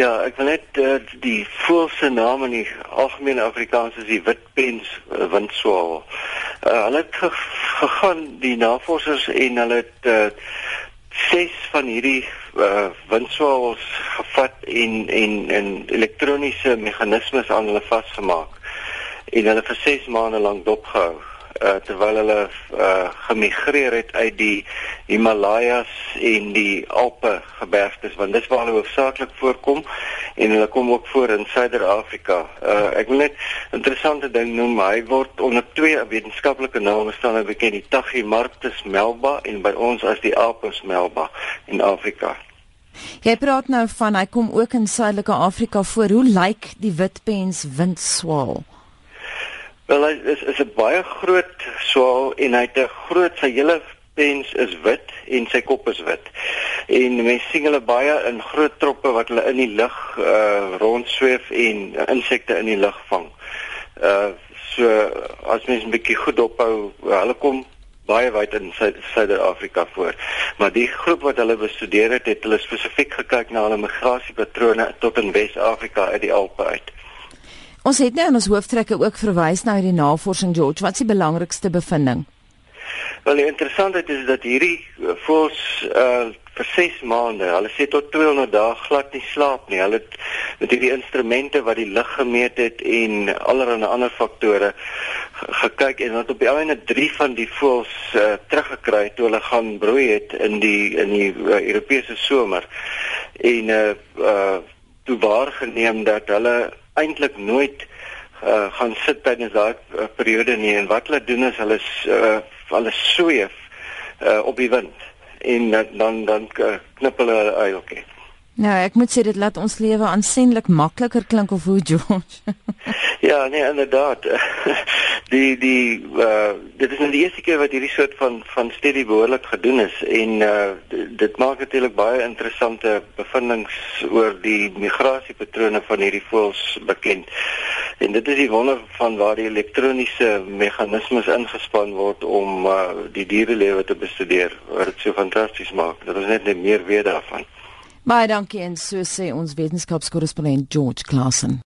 Ja, ek wil net uh, die voelse naam in die algemene Afrikaans is die witpens uh, windswaal. Uh, hulle het gegaan die navorsers en hulle het uh, ses van hierdie uh, windswaals gevat en en en elektroniese meganismes aan hulle vasgemaak en hulle vir 6 maande lank dopgehou uh, terwyl hulle uh, gemigreer het uit die Himalajas en die Alpe gebergtes want dis waar hulle hoofsaaklik voorkom en hulle kom ook voor in Suider-Afrika. Uh, ek wil net 'n interessante ding noem, hy word onder twee wetenskaplike name staan hy bekend, die Tachymarctus melba en by ons as die Apus melba in Afrika. Jy praat nou van hy kom ook in Suidelike Afrika voor. Hoe lyk die witpens windswaal? Wel hy is is 'n baie groot swaal en hy het 'n groot sy hele pens is wit en sy kop is wit. En mense sien hulle baie in groot troppe wat hulle in die lug uh rondsweef en insekte in die lug vang. Uh so as mens 'n bietjie goed ophou, hulle kom baie wyd in Suid-Afrika voor. Maar die groep wat hulle bestudeer het, het hulle spesifiek gekyk na hulle migrasiepatrone tot in Wes-Afrika uit die Alpe uit. Ons het nou in ons hooftrekke ook verwys na hierdie navorsing George. Wat is die belangrikste bevinding? Wel, die interessantheid is dat hierdie eh, voels uh vir 6 maande, hulle sê tot 200 dae glad nie slaap nie. Hulle het met hierdie instrumente wat die lig gemeet het en allerlei ander faktore gekyk en wat op die einde 3 van die voels uh teruggekry toe hulle gaan broei het in die in die uh, Europese somer. En uh uh waargeneem dat hulle eintlik nooit uh, gaan sit tydens daai uh, periode nie en wat hulle doen is hulle uh, hulle sweef uh, op die wind en uh, dan dan uh, knip hulle eieltjie. Nou, ek moet sê dit laat ons lewe aansienlik makliker klink of hoe George. ja, nee, inderdaad. die die uh dit is nou die eerste keer wat hierdie soort van van studie behoorlik gedoen is en uh dit maak natuurlik baie interessante bevindinge oor die migrasiepatrone van hierdie voëls bekend. En dit is die wonder van waar die elektroniese meganismes ingespan word om uh die dierelewe te bestudeer. Wat dit so fantasties maak. Dat ons net net meer weet daarvan. Baie dankie en so sê ons wetenskapskorrespondent George Klassen.